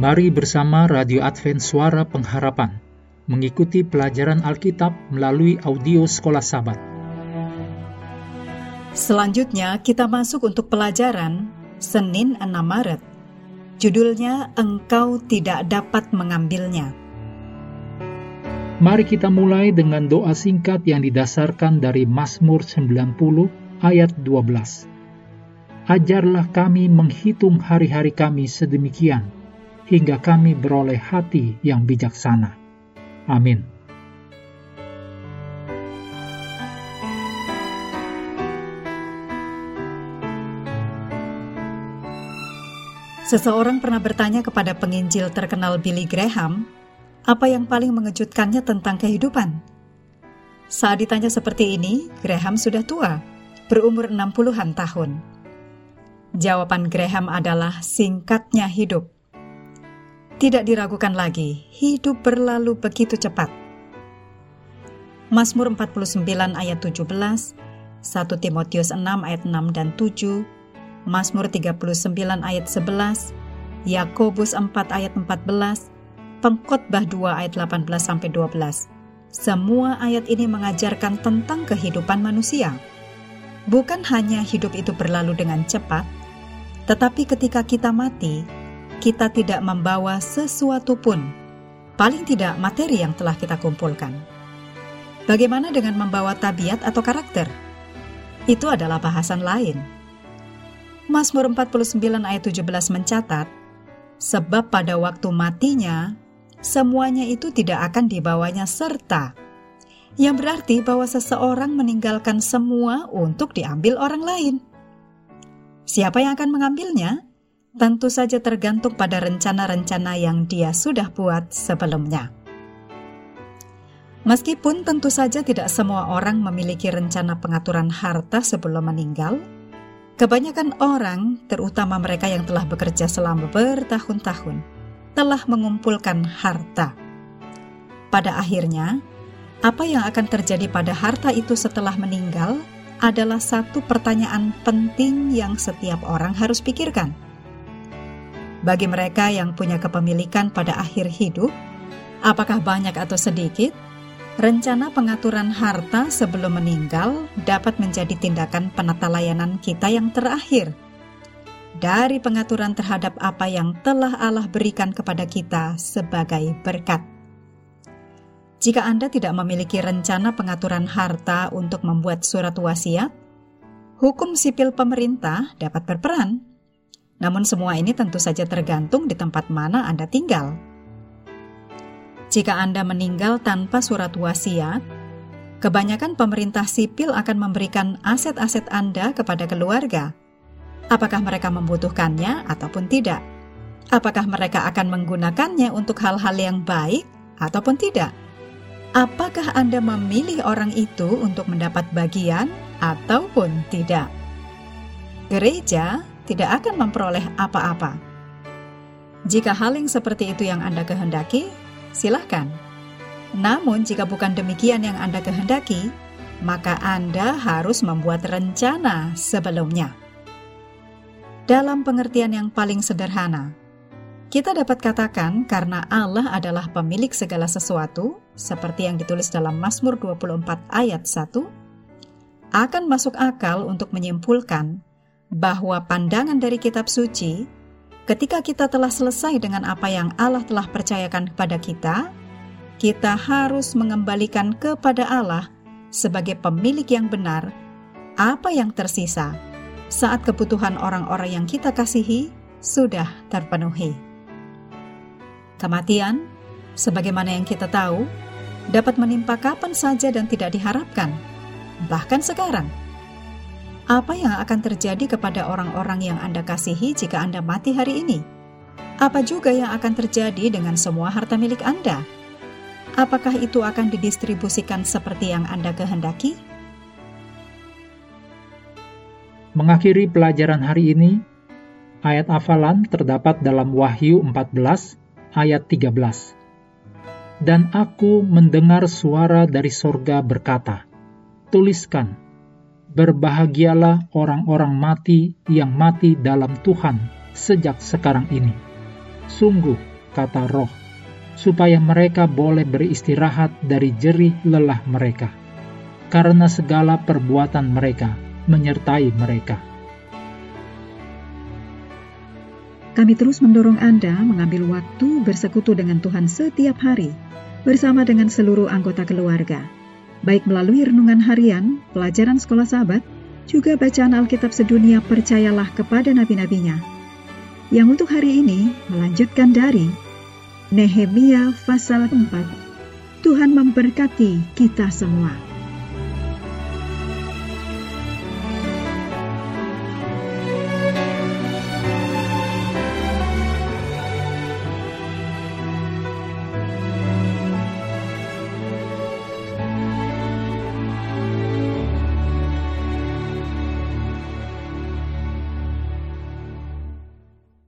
Mari bersama Radio Advent Suara Pengharapan mengikuti pelajaran Alkitab melalui audio Sekolah Sabat. Selanjutnya kita masuk untuk pelajaran Senin 6 Maret. Judulnya Engkau Tidak Dapat Mengambilnya. Mari kita mulai dengan doa singkat yang didasarkan dari Mazmur 90 ayat 12. Ajarlah kami menghitung hari-hari kami sedemikian, hingga kami beroleh hati yang bijaksana. Amin. Seseorang pernah bertanya kepada penginjil terkenal Billy Graham, apa yang paling mengejutkannya tentang kehidupan? Saat ditanya seperti ini, Graham sudah tua, berumur 60-an tahun. Jawaban Graham adalah singkatnya hidup. Tidak diragukan lagi, hidup berlalu begitu cepat. Mazmur 49 ayat 17, 1 Timotius 6 ayat 6 dan 7, Mazmur 39 ayat 11, Yakobus 4 ayat 14, Pengkhotbah 2 ayat 18 sampai 12. Semua ayat ini mengajarkan tentang kehidupan manusia. Bukan hanya hidup itu berlalu dengan cepat, tetapi ketika kita mati, kita tidak membawa sesuatu pun, paling tidak materi yang telah kita kumpulkan. Bagaimana dengan membawa tabiat atau karakter? Itu adalah bahasan lain. Mazmur 49 ayat 17 mencatat, sebab pada waktu matinya, semuanya itu tidak akan dibawanya serta. Yang berarti bahwa seseorang meninggalkan semua untuk diambil orang lain. Siapa yang akan mengambilnya? Tentu saja tergantung pada rencana-rencana yang dia sudah buat sebelumnya. Meskipun tentu saja tidak semua orang memiliki rencana pengaturan harta sebelum meninggal, kebanyakan orang, terutama mereka yang telah bekerja selama bertahun-tahun, telah mengumpulkan harta. Pada akhirnya, apa yang akan terjadi pada harta itu setelah meninggal adalah satu pertanyaan penting yang setiap orang harus pikirkan bagi mereka yang punya kepemilikan pada akhir hidup, apakah banyak atau sedikit, rencana pengaturan harta sebelum meninggal dapat menjadi tindakan penata layanan kita yang terakhir. Dari pengaturan terhadap apa yang telah Allah berikan kepada kita sebagai berkat. Jika Anda tidak memiliki rencana pengaturan harta untuk membuat surat wasiat, hukum sipil pemerintah dapat berperan namun semua ini tentu saja tergantung di tempat mana Anda tinggal. Jika Anda meninggal tanpa surat wasiat, kebanyakan pemerintah sipil akan memberikan aset-aset Anda kepada keluarga. Apakah mereka membutuhkannya ataupun tidak? Apakah mereka akan menggunakannya untuk hal-hal yang baik ataupun tidak? Apakah Anda memilih orang itu untuk mendapat bagian ataupun tidak? Gereja tidak akan memperoleh apa-apa. Jika hal yang seperti itu yang Anda kehendaki, silahkan. Namun, jika bukan demikian yang Anda kehendaki, maka Anda harus membuat rencana sebelumnya. Dalam pengertian yang paling sederhana, kita dapat katakan karena Allah adalah pemilik segala sesuatu, seperti yang ditulis dalam Mazmur 24 ayat 1, akan masuk akal untuk menyimpulkan bahwa pandangan dari kitab suci, ketika kita telah selesai dengan apa yang Allah telah percayakan kepada kita, kita harus mengembalikan kepada Allah sebagai pemilik yang benar apa yang tersisa saat kebutuhan orang-orang yang kita kasihi sudah terpenuhi. Kematian, sebagaimana yang kita tahu, dapat menimpa kapan saja dan tidak diharapkan, bahkan sekarang – apa yang akan terjadi kepada orang-orang yang Anda kasihi jika Anda mati hari ini? Apa juga yang akan terjadi dengan semua harta milik Anda? Apakah itu akan didistribusikan seperti yang Anda kehendaki? Mengakhiri pelajaran hari ini, ayat hafalan terdapat dalam Wahyu 14 ayat 13. Dan aku mendengar suara dari sorga berkata, Tuliskan, berbahagialah orang-orang mati yang mati dalam Tuhan sejak sekarang ini. Sungguh, kata roh, supaya mereka boleh beristirahat dari jerih lelah mereka, karena segala perbuatan mereka menyertai mereka. Kami terus mendorong Anda mengambil waktu bersekutu dengan Tuhan setiap hari bersama dengan seluruh anggota keluarga, baik melalui renungan harian, pelajaran sekolah sahabat, juga bacaan Alkitab sedunia percayalah kepada nabi-nabinya. Yang untuk hari ini melanjutkan dari Nehemia pasal 4. Tuhan memberkati kita semua.